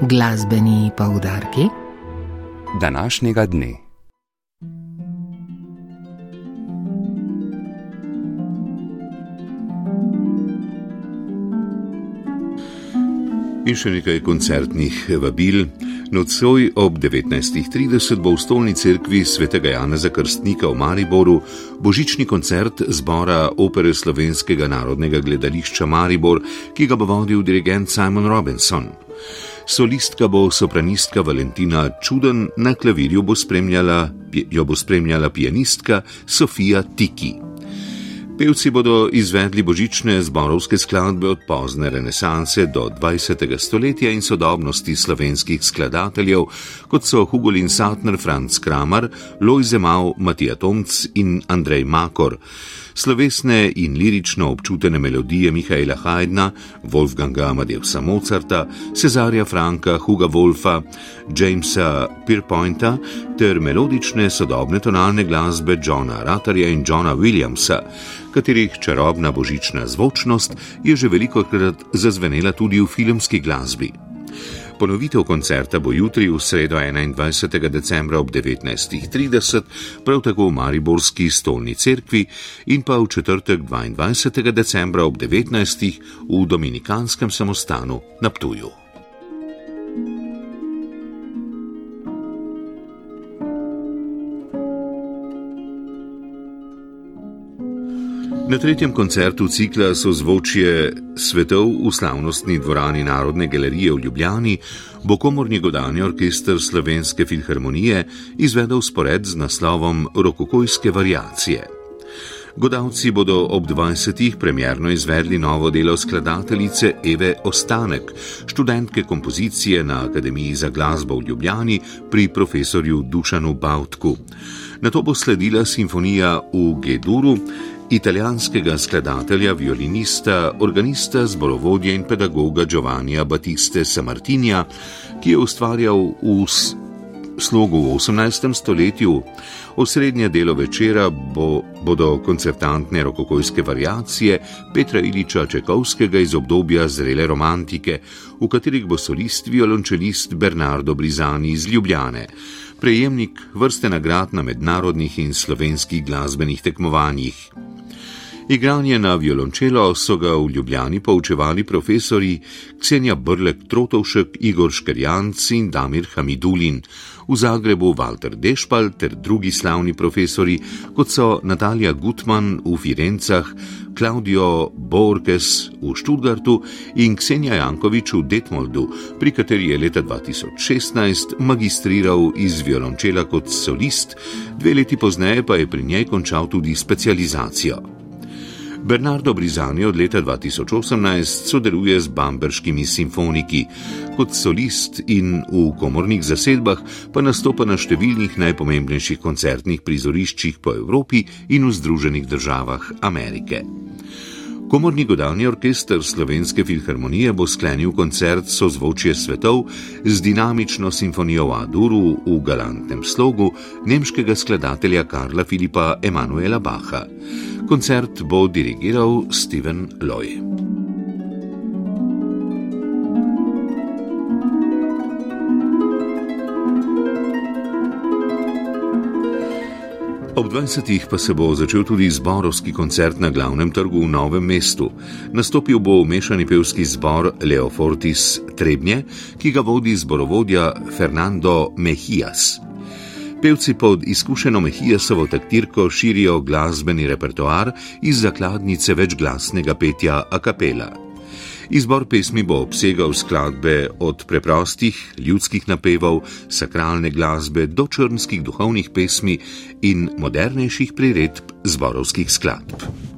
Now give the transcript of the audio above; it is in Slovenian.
Glasbeni poudarki današnjega dne. In še nekaj koncertnih vabil. Nocoj ob 19.30 bo v stolni cerkvi svetega Janeza Krstnika v Mariboru božični koncert zbora opere Slovenskega narodnega gledališča Maribor, ki ga bo vodil dirigent Simon Robinson. Solistka bo sopranistka Valentina Čuden, na klavirju bo jo bo spremljala pianistka Sofija Tiki. Pevci bodo izvedli božične zborovske skladbe od pozne renesanse do 20. stoletja in sodobnosti slovenskih skladateljev, kot so Hugolin Satner, Franz Kramer, Lojze Mau, Matija Tomc in Andrej Makor slovesne in lirično občutene melodije Mihaela Haydna, Wolfganga Amadeusa Mozarta, Cezarja Franka, Huga Wolfa, Jamesa Pierpointa ter melodične sodobne tonalne glasbe Johna Ratterja in Johna Williamsa, katerih čarobna božična zvočnost je že veliko krat zazvenela tudi v filmski glasbi. Ponovitev koncerta bo jutri v sredo 21. decembra ob 19.30, prav tako v Mariborski stolni cerkvi in pa v četrtek 22. decembra ob 19. v Dominikanskem samostanu na Ptuju. Na tretjem koncertu cikla so zvočje svetov v slavnostni dvorani Narodne galerije v Ljubljani, bo komorni godalni orkester Slovenske filharmonije izvedel spored z naslovom Rokokojske variacije. Godalci bodo ob 20. premjerno izvedli novo delo skladateljice Eve Ostanek, študentke kompozicije na Akademiji za glasbo v Ljubljani pri profesorju Dušanu Bautku. Na to bo sledila simfonija v Geduru, italijanskega skladatelja, violinista, organista, zborovodja in pedagoga Giovannija Battiste Samartinja, ki je ustvarjal v slogu v 18. stoletju. Osrednje delo večera bo, bodo koncertantne rokokojske variacije Petra Iliča Čekovskega iz obdobja zrele romantike, v katerih bo solist violončelist Bernardo Brizani iz Ljubljane, prejemnik vrste nagrad na mednarodnih in slovenskih glasbenih tekmovanjih. Igranje na violončelo so ga v Ljubljani poučevali profesori Ksenja Brlek Trotovšek, Igor Škerjanc in Damir Hamidulin, v Zagrebu Walter Dešpal ter drugi slavni profesori, kot so Natalija Gutman v Firencah, Claudio Borges v Študgartu in Ksenja Jankovič v Detmoldu, pri kateri je leta 2016 magistriral iz violončela kot solist, dve leti pozneje pa je pri njej končal tudi specializacijo. Bernardo Brizani od leta 2018 sodeluje z bamberškimi simfoniki. Kot solist in v komornih zasedbah pa nastopa na številnih najpomembnejših koncertnih prizoriščih po Evropi in v Združenih državah Amerike. Komorni godalni orkester Slovenske filharmonije bo sklenil koncert so zvočje svetov z dinamično simfonijo Aduru v galantnem slogu nemškega skladatelja Karla Filipa Emanuela Bacha. Koncert bo dirigiral Steven Loy. Ob 20. pa se bo začel tudi zborovski koncert na glavnem trgu v Novem mestu. Nastopil bo mešani pevski zbor Leofortis Trebnje, ki ga vodi zborovodja Fernando Mejias. Pevci pod izkušeno Mehijasovo taktirko širijo glasbeni repertoar iz zakladnice večglasnega petja a capella. Izbor pesmi bo obsegal skladbe od preprostih ljudskih napevov, sakralne glasbe do črnskih duhovnih pesmi in modernejših priredb zborovskih skladb.